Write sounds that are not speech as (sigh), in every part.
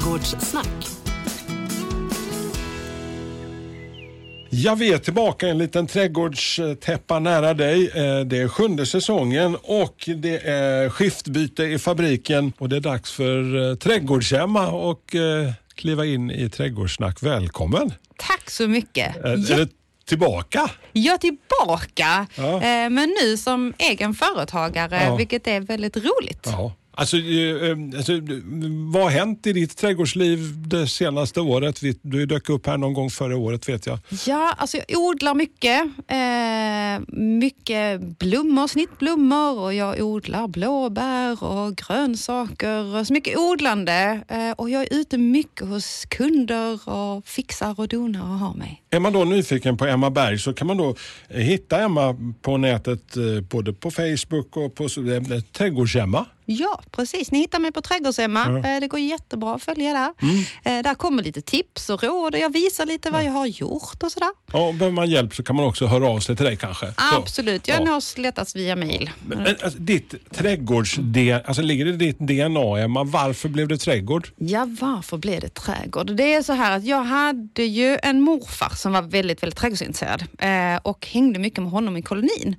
Trädgårdssnack. Ja, vi är tillbaka i en liten trädgårdstäppa nära dig. Eh, Det är sjunde säsongen och det är skiftbyte i fabriken och det är dags för eh, trädgårdshemma och eh, kliva in i trädgårdssnack. Välkommen! Tack så mycket. Är, Ja, tillbaka? är tillbaka, Ja. men nu som egen företagare, Ja. vilket är väldigt roligt. Ja. Alltså, eh, eh, alltså, vad har hänt i ditt trädgårdsliv det senaste året? Du dök upp här någon gång förra året vet jag. Ja, alltså jag odlar mycket. Eh, mycket blommor, snittblommor och jag odlar blåbär och grönsaker. Så mycket odlande. Eh, och jag är ute mycket hos kunder och fixar och donar och har mig. Är man då nyfiken på Emma Berg så kan man då eh, hitta Emma på nätet eh, både på Facebook och på eh, Trädgårdshemma. Ja, precis. Ni hittar mig på Trädgårdshemma. Eh, Det går jättebra att följa där. Eh, Där kommer lite tips och råd och jag visar lite vad jag har gjort och sådär. Ja, och behöver man hjälp så kan man också höra av sig till dig kanske. Absolut. Jag Ja. nås lättast via mail. Men, alltså, ditt trädgårds alltså ligger det i ditt DNA Emma? Varför blev det trädgård? Ja, varför blev det trädgård? Det är så här att jag hade ju en morfar som var väldigt, väldigt trädgårdsintresserad eh, och hängde mycket med honom i kolonin.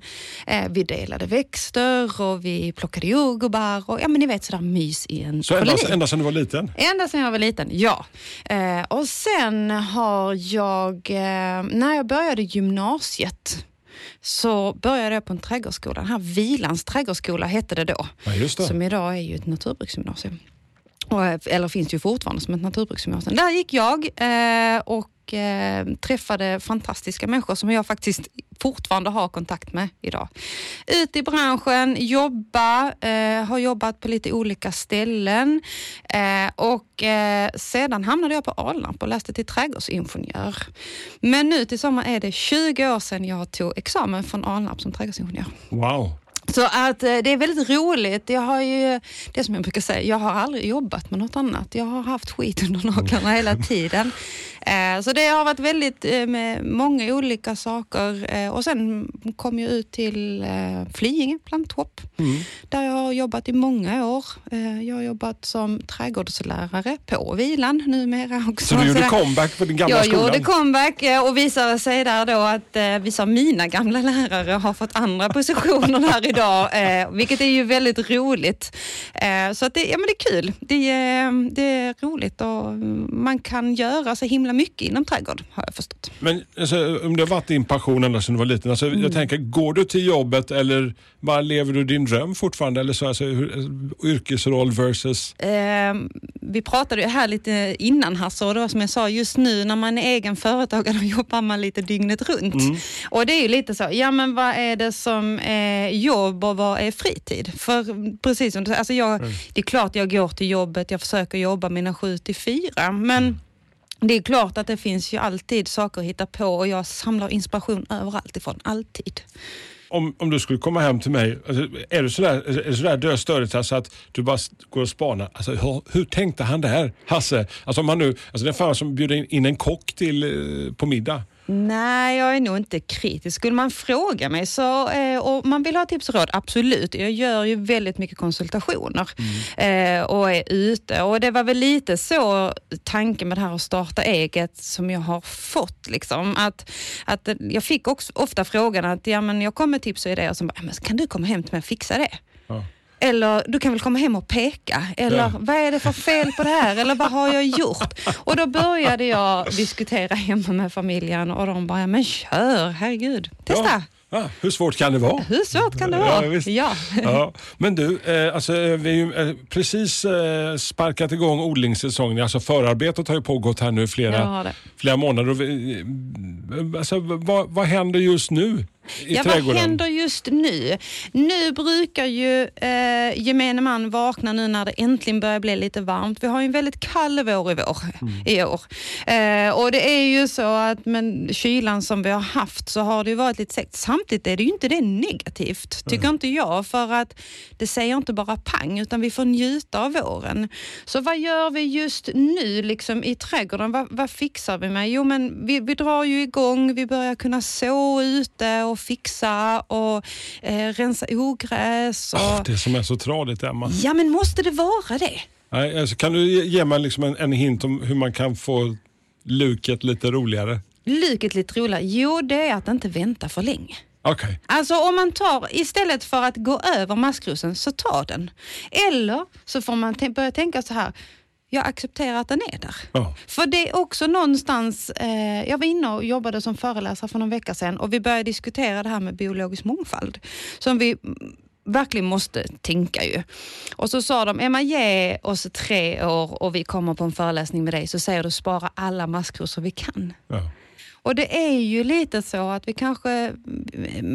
Vi delade växter och vi plockade jordgubbar och ja, men ni vet sådär mys i en Så ända, koloni. ända sedan du var liten? Ända sedan jag var liten, ja. Eh, och sen har jag, eh, när jag började gymnasiet så började jag på en trädgårdsskola. Den här Vilans trädgårdsskola hette det då. Ja, det. Som idag är ju ett naturbruksgymnasium. Och, eh, eller finns ju fortfarande som ett naturbruksgymnasium. Där gick jag eh, och eh, träffade fantastiska människor som jag faktiskt fortfarande har kontakt med idag. Ut i branschen, jobba, eh, har jobbat på lite olika ställen eh, och sedan hamnade jag på Alnarp och läste till trädgårdsingenjör. Men nu till sommar är det 20 år sedan jag tog examen från Alnarp som trädgårdsingenjör. Wow. Så att det är väldigt roligt. Jag har ju, det som jag brukar säga, jag har aldrig jobbat med något annat. Jag har haft skit under naglarna hela tiden. Eh, Så det har varit väldigt eh, med många olika saker. Eh, Och sen kom jag ut till Flyinge planthopp. Där jag har jobbat i många år. Jag har jobbat som trädgårdslärare på Vilan numera också. Så du gjorde comeback på din gamla jag skolan? gjorde comeback och visade sig där då att vissa av mina gamla lärare har fått andra (laughs) positioner här idag, vilket är ju väldigt roligt. Så att det, ja, men det är kul. Det är, det är roligt och man kan göra så himla mycket inom trädgård, har jag förstått. Men alltså, om det har varit din passion ända sedan du var liten, alltså, Mm. jag tänker, går du till jobbet eller bara lever du din dröm fortfarande? Eller så, alltså, hur, yrkesroll versus... Eh, vi pratade ju här lite innan här, så då, som jag sa, just nu när man är egen företagare (laughs) då jobbar man lite dygnet runt. Och det är ju lite så, ja men vad är det som är jobb och vad är fritid? För precis som du säger, alltså jag, det är klart jag går till jobbet, jag försöker jobba mina sju till fyra, men det är klart att det finns ju alltid saker att hitta på och jag samlar inspiration överallt ifrån, alltid. Om, om du skulle komma hem till mig, alltså, är du sådär, är du sådär döstörig att du bara går och spanar? Alltså, hur, hur tänkte han där, Hasse? Alltså, om han nu, alltså, det är fan som bjuder in, in en kock till, eh, på middag. Nej, jag är nog inte kritisk. Skulle man fråga mig så, eh, och man vill ha tips och råd, absolut. Jag gör ju väldigt mycket konsultationer eh, och är ute. Och det var väl lite så tanken med det här att starta eget som jag har fått. Liksom. Att, att jag fick också ofta frågan att ja, men jag kommer med tips och idéer och så bara, "Ja, men kan du komma hem till mig och fixa det? Ja. Eller du kan väl komma hem och peka? Eller Ja. vad är det för fel på det här? Eller vad har jag gjort? Och då började jag diskutera hemma med familjen och de bara, "Ja, men kör, herregud, testa. Ja. Ja, hur svårt kan det vara? Hur svårt kan det Ja, vara? visst. Ja. Ja, men du, eh, alltså, eh, vi har ju eh, precis eh, sparkat igång odlingssäsongen. Alltså förarbetet har ju pågått här nu flera, flera månader. Och vi, eh, alltså, vad, vad händer just nu i Ja, vad händer just nu? Nu brukar ju eh, gemene man vakna nu när det äntligen börjar bli lite varmt. Vi har ju en väldigt kall vår i, vår, i år. Eh, och det är ju så att med kylan som vi har haft så har det ju varit lite segt. Samtidigt är det ju inte det negativt, tycker inte jag. För att det säger inte bara pang, utan vi får njuta av våren. Så vad gör vi just nu liksom, i trädgården? Vad, vad fixar vi med? Jo, men vi, vi drar ju igång, vi börjar kunna så ute och fixa och eh, rensa ogräs. Och... Åh, det som är så tradigt Emma. Ja, men måste det vara det? Nej, alltså, kan du ge mig liksom en, en hint om hur man kan få luket lite roligare? Luket lite roligare? Jo, det är att inte vänta för länge. Okay. Alltså om man tar, istället för att gå över maskrosen, så ta den. Eller så får man börja tänka så här, jag accepterar att den är där. Ja. För det är också någonstans, eh, jag var inne och jobbade som föreläsare för någon vecka sedan och vi började diskutera det här med biologisk mångfald. Som vi verkligen måste tänka ju. Och så sa de, Emma ge oss tre år och vi kommer på en föreläsning med dig så säger du spara alla maskrosor vi kan. Ja. Och det är ju lite så att vi kanske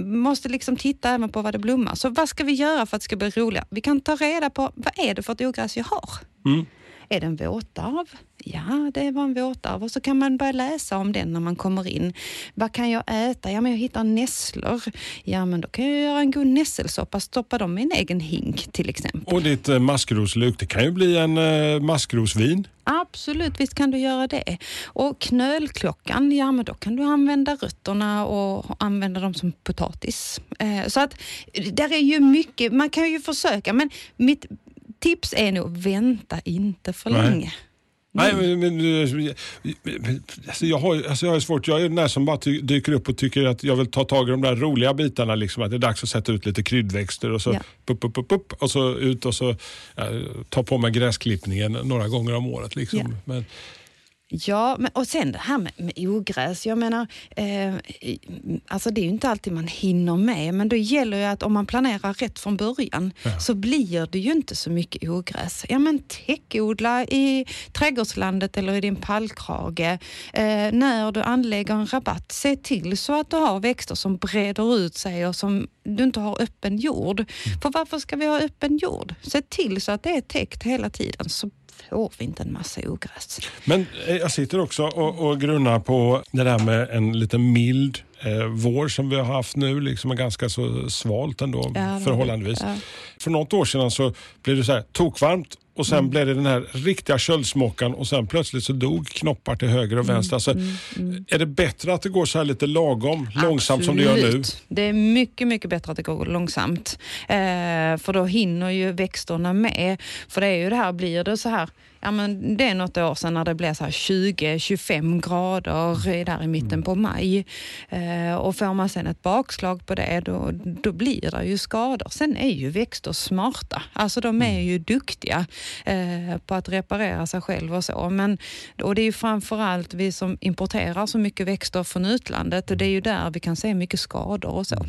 måste liksom titta även på vad det blommar. Så vad ska vi göra för att det ska bli roligare? Vi kan ta reda på vad är det för ett ogräs jag har? Mm. Är det en våtarv? Ja, det var en våtarv. Och så kan man börja läsa om den när man kommer in. Vad kan jag äta? Ja, men jag hittar nässlor. Ja, men då kan jag göra en god nässelsoppa. Stoppa dem i en egen hink till exempel. Och ditt eh, maskrosluk, det kan ju bli en eh, maskrosvin. Absolut, visst kan du göra det. Och knölklockan, ja men då kan du använda rötterna och använda dem som potatis. Eh, så att där är ju mycket, man kan ju försöka men mitt tips är nog vänta inte för Nej. länge. Nej, men, men, alltså jag, har, alltså jag har svårt, jag är den där som bara dyker upp och tycker att jag vill ta tag i de där roliga bitarna. Liksom, att det är dags att sätta ut lite kryddväxter och så Ja. upp, upp, upp, upp, och så ut och så ja, ta på mig gräsklippningen några gånger om året. Liksom. Ja. Men, Ja, men, och sen det här med, med ogräs. Jag menar, eh, alltså det är ju inte alltid man hinner med, men då gäller ju att om man planerar rätt från början Ja. så blir det ju inte så mycket ogräs. Ja, men täckodla i trädgårdslandet eller i din pallkrage. Eh, när du anlägger en rabatt, se till så att du har växter som breder ut sig och som du inte har öppen jord. För varför ska vi ha öppen jord? Se till så att det är täckt hela tiden så får vi inte en massa ogräs. men eh, jag sitter också och, och grunnar på det där med en lite mild eh, vår som vi har haft nu. Liksom är ganska så svalt ändå Ja, förhållandevis. ja. För något år sedan så blev det så här tokvarmt och Mm. sen blev det den här riktiga köldsmockan och sen plötsligt så dog knoppar till höger och Mm, vänster. Alltså, Är det bättre att det går så här lite lagom, långsamt som det gör nu? Absolut. Det är mycket, mycket bättre att det går långsamt. Eh, för då hinner ju växterna med. För det är ju det här, blir det så här, ja men det är något år sedan när det blev så här 20-25 grader där i mitten på maj. Eh, och får man sen ett bakslag på det, då, då blir det ju skador. Sen är ju växter smarta. Alltså de är ju duktiga eh, på att reparera sig själva och så. Men, och det är ju framförallt vi som importerar så mycket växter från utlandet och det är ju där vi kan se mycket skador och så.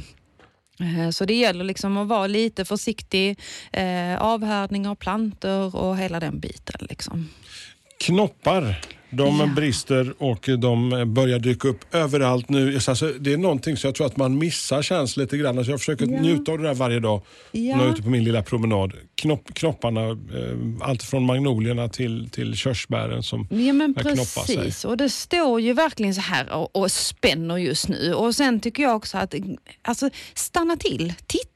Eh, så det gäller liksom att vara lite försiktig, eh, avhärdning av plantor och hela den biten. Liksom. Knoppar, de Ja. brister och de börjar dyka upp överallt nu. Alltså, det är någonting som jag tror att man missar känns lite grann. Alltså, jag försöker Ja. njuta av det där varje dag Ja. när jag är ute på min lilla promenad. Knopp, knopparna, eh, allt från magnolierna till, till körsbären som Ja men börjar knoppa sig. precis, och det står ju verkligen så här och, och spänner just nu. Och sen tycker jag också att alltså, stanna till, titta.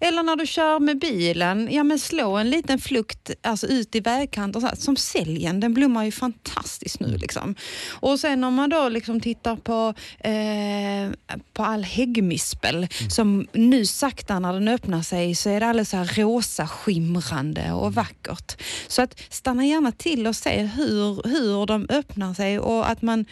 Eller när du kör med bilen, ja men slå en liten flukt alltså, ut i vägkanten. Som säljen, den blommar ju fantastiskt nu. Liksom. Och sen om man då liksom tittar på, eh, på all häggmispel som nu sakta när den öppnar sig så är det alldeles så här rosa skimrande och vackert. Så att stanna gärna till och se hur, hur de öppnar sig och att man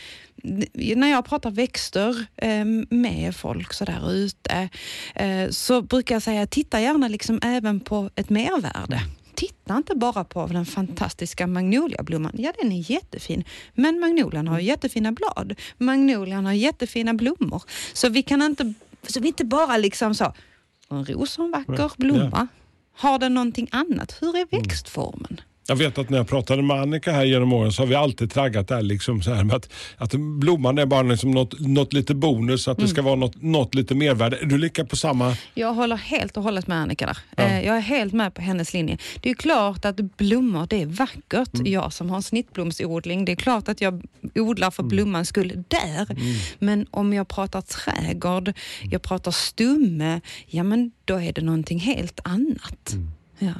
när jag pratar växter eh, med folk så där ute eh, så brukar jag säga titta gärna liksom även på ett mervärde. Titta inte bara på den fantastiska magnoliablomman. Ja, den är jättefin. Men magnolian har ju jättefina blad. Magnolian har jättefina blommor. Så vi kan inte, så vi inte bara liksom så, en ros har en vacker blomma. Har den någonting annat? Hur är växtformen? Jag vet att när jag pratade med Annika här genom åren så har vi alltid traggat där liksom så här med att, att blomman är bara liksom något, något lite bonus, att det Mm. ska vara något, något lite mervärde. Är du lika på samma? Jag håller helt och hållet med Annika där. Ja. Eh, Jag är helt med på hennes linje. Det är klart att blommor, det är vackert. Mm. Jag som har en snittblomsodling, det är klart att jag odlar för blommans skull där. Men om jag pratar trädgård, jag pratar stumme, ja men då är det någonting helt annat. Ja.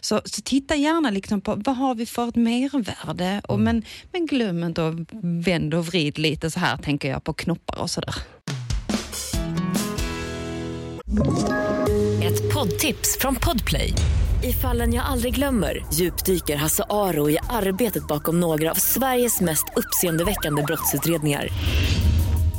Så, så titta gärna liksom på vad har vi för ett mervärde. Och men, men glöm inte att vänd och vrid lite så här tänker jag på knoppar och sådär. Ett poddtips från Podplay. I fallen jag aldrig glömmer djupdyker Hasse Aro i arbetet bakom några av Sveriges mest uppseendeväckande brottsutredningar.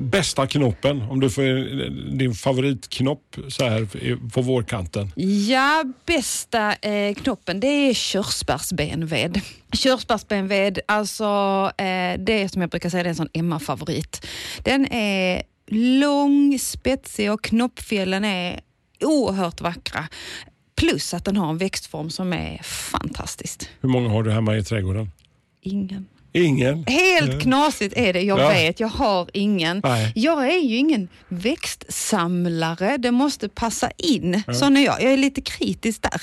Bästa knoppen, om du får din favoritknopp så här på vårkanten. Ja, bästa eh, knoppen det är körsbärsbenved. Körsbärsbenved, alltså eh, det som jag brukar säga det är en sån Emma-favorit. Den är lång, spetsig och knoppfjällen är oerhört vackra. Plus att den har en växtform som är fantastisk. Hur många har du hemma i trädgården? Ingen. Ingen? Helt knasigt är det, jag ja. vet. Jag har ingen. Nej. Jag är ju ingen växtsamlare. Det måste passa in. Ja. Sån är jag. Jag är lite kritisk där.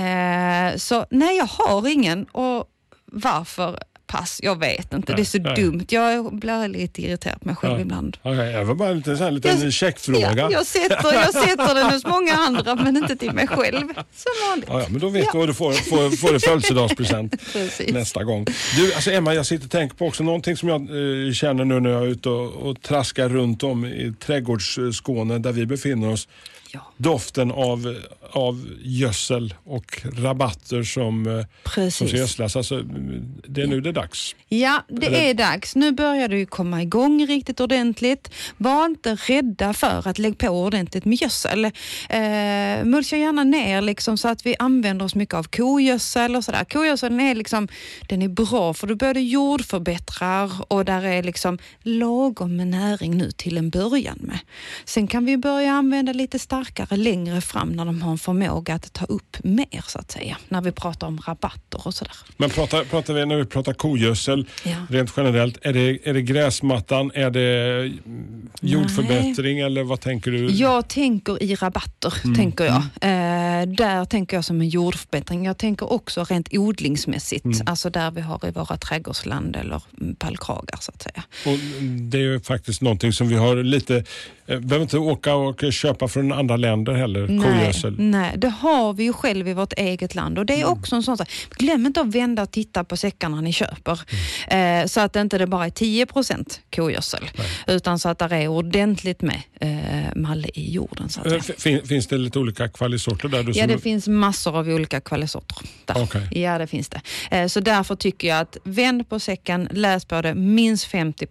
Eh, så nej, jag har ingen. Och varför pass. Jag vet inte, nej, det är så nej. dumt. Jag blir lite irriterad på mig själv ja. ibland. Okay, jag var bara lite så här, lite jag, checkfråga. Ja, jag, sätter, jag sätter den hos många andra men inte till mig själv. Som vanligt. Ja, men då vet ja. du vad du får, får, får i födelsedagspresent (laughs) nästa gång. Du, alltså Emma, jag sitter och tänker på också någonting som jag eh, känner nu när jag är ute och, och traskar runt om i trädgårdsskåne där vi befinner oss. Ja. Doften av, av gödsel och rabatter som, eh, som ska gödslas. Alltså, det är nu det är dags. Ja, det Eller? är dags. Nu börjar det komma igång riktigt ordentligt. Var inte rädda för att lägga på ordentligt med gödsel. Eh, mulcha gärna ner liksom så att vi använder oss mycket av kogödsel och sådär. Kogödseln är, liksom, den är bra för du både jordförbättrar och där är liksom lagom med näring nu till en början med. Sen kan vi börja använda lite starkare starkare längre fram när de har en förmåga att ta upp mer så att säga. När vi pratar om rabatter och sådär. Men pratar, pratar vi, när vi pratar kogödsel ja. rent generellt, är det, är det gräsmattan, är det jordförbättring Nej. eller vad tänker du? Jag tänker i rabatter, mm. tänker jag. Mm. Eh, där tänker jag som en jordförbättring. Jag tänker också rent odlingsmässigt, mm. alltså där vi har i våra trädgårdsland eller pallkragar så att säga. Och det är ju faktiskt någonting som vi har lite Eh, behöver inte åka och köpa från andra länder heller, kogödsel. Nej, det har vi ju själv i vårt eget land och det är mm. också en sån sak. Glöm inte att vända och titta på säckarna ni köper. Mm. Eh, så att det inte bara är 10 kogödsel, Nej. utan så att det är ordentligt med eh, malle i jorden. Så eh, fin, finns det lite olika kvalisorter där? Du ja, det finns massor av olika kvalisorter. Där. Okay. Ja, det finns det. Eh, så därför tycker jag att vänd på säcken, läs på det. Minst 50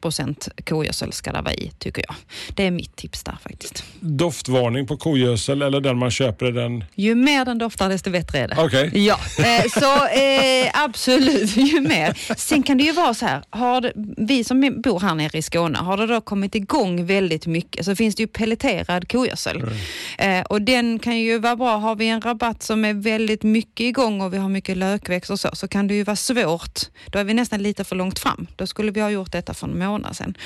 kogödsel ska det vara i, tycker jag. Det är mitt tips tips där faktiskt. Doftvarning på kogödsel eller den man köper? Den... Ju mer den doftar desto bättre är det. Okay. Ja, eh, så eh, absolut ju mer. Sen kan det ju vara så här, har det, vi som bor här nere i Skåne, har det då kommit igång väldigt mycket så finns det ju pelleterad kogödsel. Mm. Eh, och den kan ju vara bra, har vi en rabatt som är väldigt mycket igång och vi har mycket lökväxt och så, så kan det ju vara svårt. Då är vi nästan lite för långt fram. Då skulle vi ha gjort detta för en månad sedan.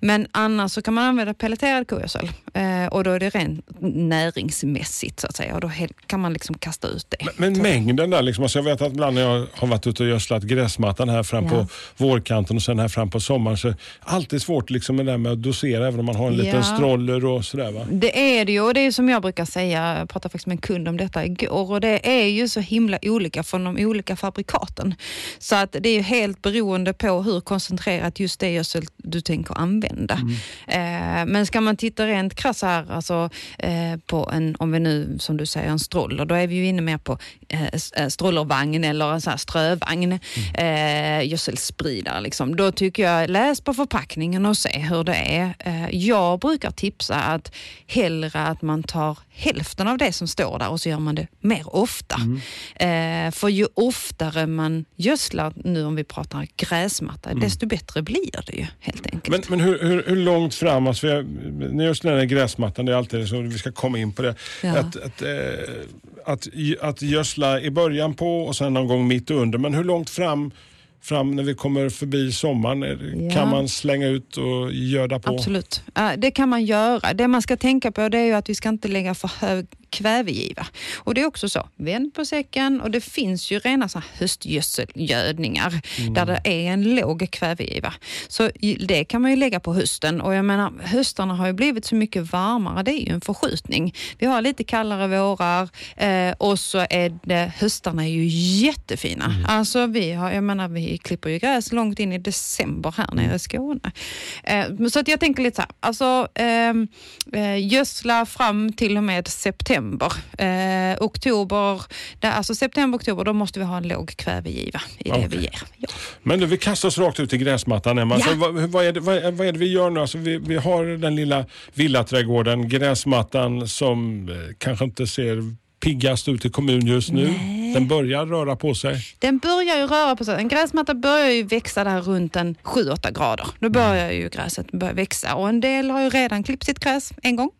Men annars så kan man använda pelleterad kogödsel handelsgödsel. Eh, och då är det rent näringsmässigt så att säga och då kan man liksom kasta ut det. Men, men mängden där, liksom, alltså jag vet att ibland när jag har varit ute och gödslat gräsmattan här fram ja. på vårkanten och sen här fram på sommaren så är det alltid svårt liksom med det med att dosera även om man har en ja. liten stroller och sådär va? Det är det ju och det är som jag brukar säga, jag pratade faktiskt med en kund om detta igår och det är ju så himla olika från de olika fabrikaten. Så att det är ju helt beroende på hur koncentrerat just det gödsel du tänker använda. Mm. Eh, men ska man titta rent krasst här, alltså, eh, på en, om vi nu som du säger en stroller, då är vi ju inne mer på eh, eh strollervagn eller en sån här strövagn, mm. eh, gödselspridare. Liksom. Då tycker jag, läs på förpackningen och se hur det är. Eh, jag brukar tipsa att hellre att man tar hälften av det som står där och så gör man det mer ofta. Mm. Eh, för ju oftare man gödslar, nu om vi pratar gräsmatta, mm. desto bättre blir det ju helt enkelt. Men, men hur, hur, hur långt fram, alltså, jag, just den här gräsmattan, det är alltid så, vi ska komma in på det. Ja. Att, att, eh, att, att gödsla i början på och sen någon gång mitt under, men hur långt fram fram när vi kommer förbi sommaren? Ja. Kan man slänga ut och göda på? Absolut, det kan man göra. Det man ska tänka på det är ju att vi ska inte lägga för hög kvävegiva. Och det är också så, vänd på säcken och det finns ju rena så höstgödselgödningar Mm. där det är en låg kvävegiva. Så det kan man ju lägga på hösten och jag menar höstarna har ju blivit så mycket varmare, det är ju en förskjutning. Vi har lite kallare vårar eh, och så är det, höstarna är ju jättefina. Mm. Alltså vi har, jag menar vi klipper ju gräs långt in i december här nere i Skåne. Eh, så att jag tänker lite så här, alltså ehm, eh, gödsla fram till och med september. Eh, oktober, där, alltså september, oktober, då måste vi ha en låg kvävegiva i det Okej. vi ger. Ja. Men du, vi kastar oss rakt ut i gräsmattan Emma. Ja. Så vad, vad, är det, vad, vad är det vi gör nu? Alltså, vi, vi har den lilla villaträdgården, gräsmattan som eh, kanske inte ser piggast ut i kommun just nu. Den börjar röra på sig. Den börjar ju röra på sig. En gräsmatta börjar ju växa där runt en 7-8 grader. Då börjar ju gräset börja växa och en del har ju redan klippt sitt gräs en gång.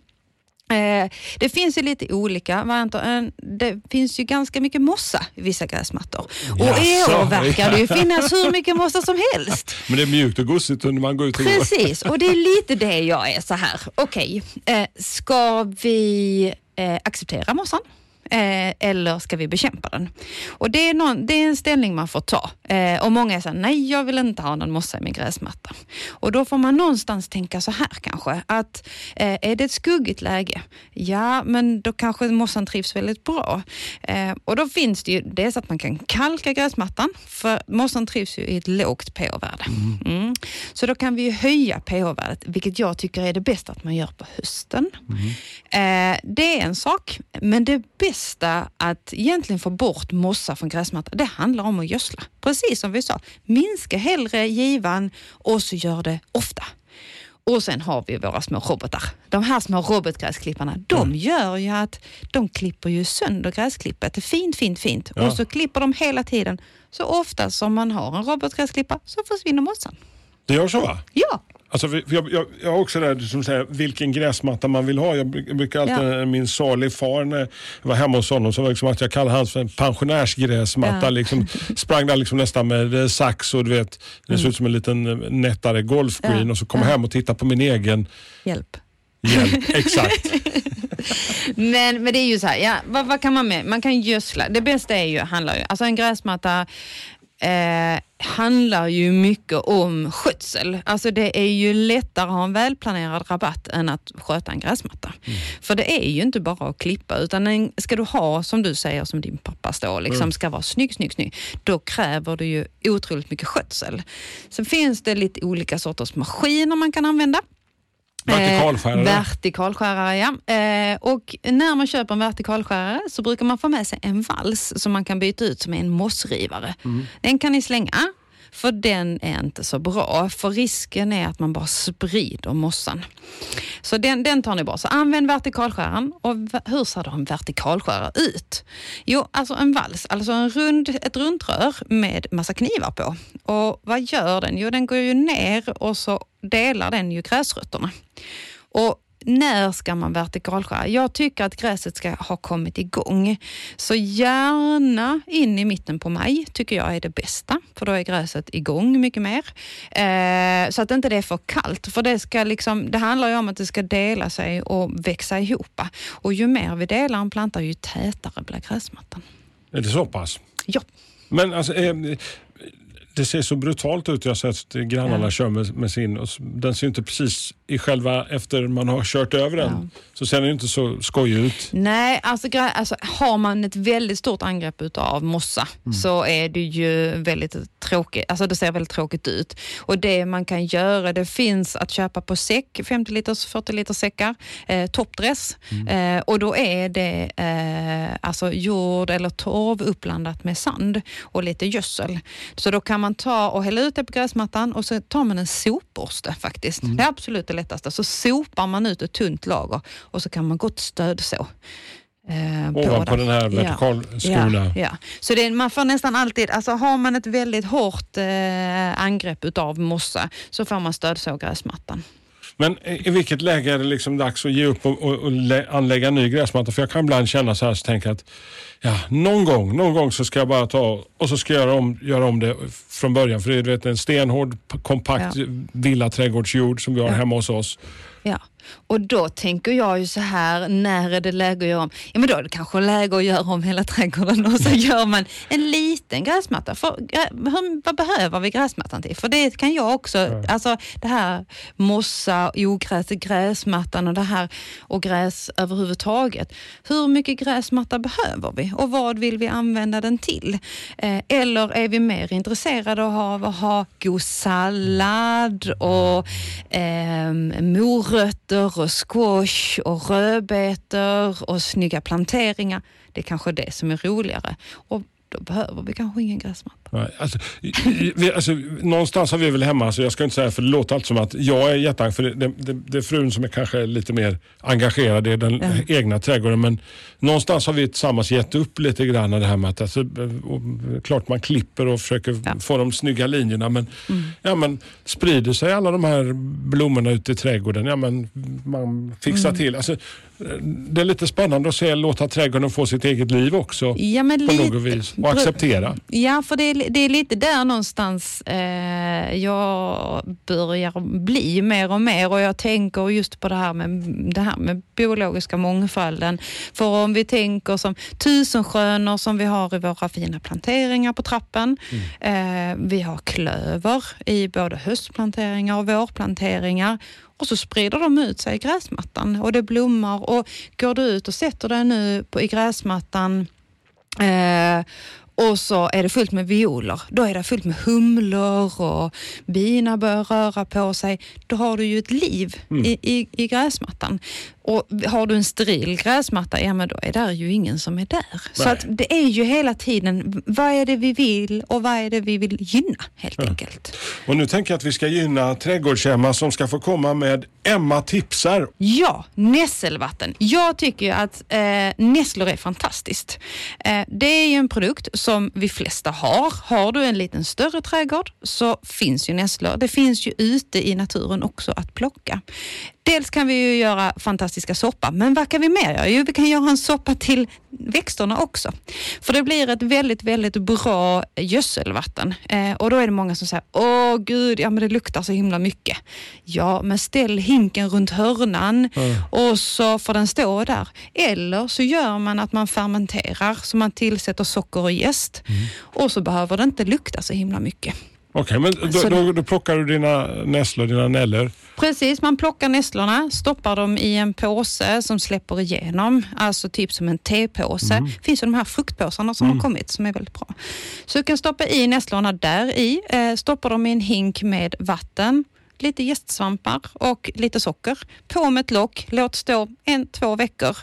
Eh, det finns ju lite olika varianter. En- Det finns ju ganska mycket mossa i vissa gräsmattor. Och i år verkar det ju finnas hur mycket mossa som helst. (laughs) Men det är mjukt och gosigt när man går ut och. Precis, och det är lite det jag är så här. Okej, eh, ska vi eh, acceptera mossan? Eh, eller ska vi bekämpa den? Och det är, någon, det är en ställning man får ta. Eh, och många här, nej jag vill inte ha någon mossa i min gräsmatta. Och då får man någonstans tänka så här kanske, att eh, är det ett skuggigt läge, ja men då kanske mossan trivs väldigt bra. Eh, och då finns det ju dels att man kan kalka gräsmattan, för mossan trivs ju i ett lågt pH-värde. Mm. Så då kan vi ju höja pH-värdet, vilket jag tycker är det bästa att man gör på hösten. Eh, det är en sak, men det bästa att egentligen få bort mossa från gräsmattan, det handlar om att gödsla. Precis som vi sa, minska hellre givan och så gör det ofta. Och sen har vi våra små robotar. De här små robotgräsklipparna, de gör ju att de klipper ju sönder gräsklippet. Fint, fint, fint. Ja. Och så klipper de hela tiden. Så ofta som man har en robotgräsklippa så försvinner mossan. Det gör så va? Ja, Alltså, jag, jag, jag är också där som säger vilken gräsmatta man vill ha. Jag bru- jag brukar alltid, Ja. min salig far när jag var hemma hos honom, så var det liksom att jag kallade hans för en pensionärsgräsmatta. Ja. Liksom, sprang där liksom nästan med eh, sax och du vet, det såg ut som en liten eh, nättare golfgreen Mm. Ja. och så kom jag hem och tittade på min egen hjälp. hjälp. Exakt. (laughs) Men, men det är ju så här, ja, vad, vad kan man med? Man kan gödsla. Det bästa är ju, handlar ju, alltså en gräsmatta eh, handlar ju mycket om skötsel. Alltså det är ju lättare att ha en välplanerad rabatt än att sköta en gräsmatta. För det är ju inte bara att klippa, utan en, ska du ha, som du säger, som din pappa står, liksom ska vara snygg, snygg, snygg, då kräver det ju otroligt mycket skötsel. Sen finns det lite olika sorters maskiner man kan använda. Vertikalskärare. Eh, vertikalskärare, ja. Eh, och när man köper en vertikalskärare så brukar man få med sig en vals som man kan byta ut som är en mossrivare. Den kan ni slänga, för den är inte så bra. För risken är att man bara sprider mossan. Så den, den tar ni bort. Så använd vertikalskäraren. Och hur ser då en vertikalskära ut? Jo, alltså en vals, alltså en rund, ett runt rör med massa knivar på. Och vad gör den? Jo, den går ju ner och så delar den ju gräsrötterna. Och när ska man vertikalskära? Jag tycker att gräset ska ha kommit igång. Så gärna in i mitten på maj tycker jag är det bästa, för då är gräset igång mycket mer. Eh, så att inte det är för kallt, för det, ska liksom, det handlar ju om att det ska dela sig och växa ihop. Och ju mer vi delar en planta, ju tätare blir gräsmattan. är det så pass? Ja. Men alltså, eh, det ser så brutalt ut. Jag har sett grannarna Ja. köra med, med sin. Och den ser inte precis i själva, efter man har kört över den, så ser den inte så skojig ut. Nej, alltså, alltså har man ett väldigt stort angrepp utav mossa så är det ju väldigt tråkigt. Alltså det ser väldigt tråkigt ut. Och det man kan göra, det finns att köpa på säck, 50 liters, 40 liters säckar, eh, toppdress. Eh, och då är det eh, alltså jord eller torv uppblandat med sand och lite gödsel. Så då kan man ta och hälla ut det på gräsmattan och så tar man en sopborste faktiskt. Det är absolut det lättaste. Så sopar man ut ett tunt lager och så kan man gott stödså. Eh, Ovanpå den här Ja. vertikalskorna. Ja, ja. Så det, man får nästan alltid, alltså har man ett väldigt hårt eh, angrepp utav mossa så får man stödså gräsmattan. Men i vilket läge är det liksom dags att ge upp och, och, och lä- anlägga ny gräsmatta? För jag kan ibland känna så här, så tänker jag att ja, någon gång, någon gång så ska jag bara ta och så ska jag göra om, göra om det från början. För det är vet, en stenhård, kompakt Ja. villaträdgårdsjord som vi har Ja. hemma hos oss. Ja, och då tänker jag ju så här, när är det läge att göra om? Ja men då är det kanske läge att göra om hela trädgården och så (laughs) gör man en liten gräsmatta. För, hur, vad behöver vi gräsmattan till? För det kan jag också, ja. alltså det här mossa, ogräs, gräsmattan och det här och gräs överhuvudtaget. Hur mycket gräsmatta behöver vi och vad vill vi använda den till? Eh, eller är vi mer intresserade av att ha god sallad och eh, morötter och squash och rödbetor och snygga planteringar. Det är kanske det som är roligare. Och då behöver vi kanske ingen gräsmatta. Nej, alltså, vi, alltså, någonstans har vi väl hemma, alltså, jag ska inte säga för det låter alltid som att jag är jätteangelägen, för det, det, det, är frun som är kanske lite mer engagerad i den ja. egna trädgården. Men någonstans har vi tillsammans gett upp lite grann det här med att, alltså, klart man klipper och försöker ja. få de snygga linjerna men, mm. ja, men sprider sig alla de här blommorna ute i trädgården, ja, men man fixar mm. till. Alltså, det är lite spännande att se, låta trädgården få sitt eget liv också. Ja, men på lite, något vis. Och acceptera. Ja, för det är, det är lite där någonstans eh, jag börjar bli mer och mer och jag tänker just på det här med, det här med biologiska mångfalden. För om vi tänker som tusensköner som vi har i våra fina planteringar på trappen. Mm. Eh, vi har klöver i både höstplanteringar och vårplanteringar och så sprider de ut sig i gräsmattan och det blommar. Och går du ut och sätter dig nu på, i gräsmattan eh, och så är det fullt med violer. Då är det fullt med humlor och bina börjar röra på sig. Då har du ju ett liv mm. i, i, i gräsmattan. Och har du en steril gräsmatta, ja men då är det ju ingen som är där. Nej. Så att det är ju hela tiden, vad är det vi vill och vad är det vi vill gynna helt ja. enkelt. Och nu tänker jag att vi ska gynna Trädgårdshemma som ska få komma med Emma tipsar. Ja, nässelvatten. Jag tycker ju att eh, nässlor är fantastiskt. Eh, det är ju en produkt som vi flesta har. Har du en liten större trädgård så finns ju nässlor. Det finns ju ute i naturen också att plocka. Dels kan vi ju göra fantastiska soppa, men vad kan vi mer göra? Jo, vi kan göra en soppa till växterna också. För det blir ett väldigt, väldigt bra gödselvatten. Eh, och då är det många som säger, åh gud, ja men det luktar så himla mycket. Ja, men ställ hinken runt hörnan mm. och så får den stå där. Eller så gör man att man fermenterar, så man tillsätter socker och jäst. Mm. Och så behöver det inte lukta så himla mycket. Okej, okay, men då, då, då, plockar du dina nässlor, dina näller? Precis, man plockar nässlorna, stoppar dem i en påse som släpper igenom, alltså typ som en tepåse. Mm. Finns ju de här fruktpåsarna som mm. har kommit som är väldigt bra. Så du kan stoppa i nässlorna där i, eh, stoppa dem i en hink med vatten, lite gästsvampar och lite socker. På med ett lock, låt stå en, två veckor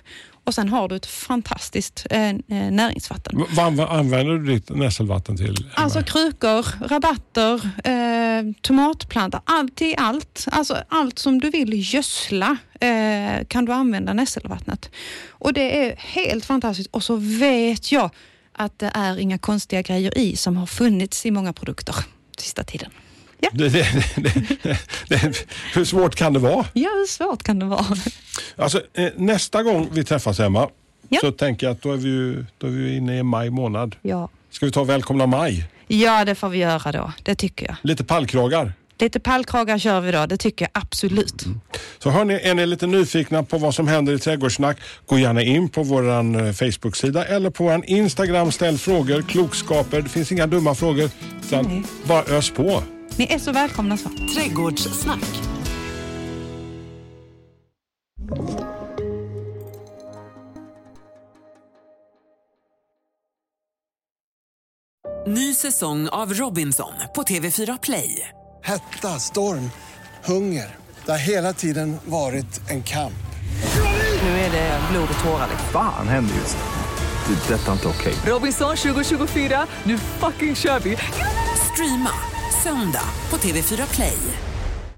och sen har du ett fantastiskt eh, eh näringsvatten. Vad använder du ditt nässelvatten till? Alltså krukor, rabatter, eh, tomatplantor, allt i allt. Alltså allt som du vill gödsla eh, kan du använda nässelvattnet. Och det är helt fantastiskt. Och så vet jag att det är inga konstiga grejer i som har funnits i många produkter sista tiden. Ja. Det, det, det, hur svårt kan det vara? Ja, hur svårt kan det vara? Alltså, eh, nästa gång vi träffas Emma, ja. så tänker jag att då är, vi, då är vi inne i maj månad. Ja. Ska vi ta välkomna maj? Ja, det får vi göra då. Det tycker jag. Lite pallkragar? Lite pallkragar kör vi då, det tycker jag absolut. Mm. Så hörni, är ni lite nyfikna på vad som händer i Trädgårdssnack, gå gärna in på vår eh, Facebook-sida eller på vår Instagram. Ställ frågor, klokskaper. Det finns inga dumma frågor. Utan bara ös på. Ni är så välkomna så. Trädgårdssnack. Ny säsong av Robinson på TV4 Play. Hetta, storm, hunger. Det har hela tiden varit en kamp. Nu är det blod och tårar. Vad fan händer just nu? Det. detta är inte okej. Okay. Robinson 2024, nu fucking kör vi! Streama Söndag på TV4 Play.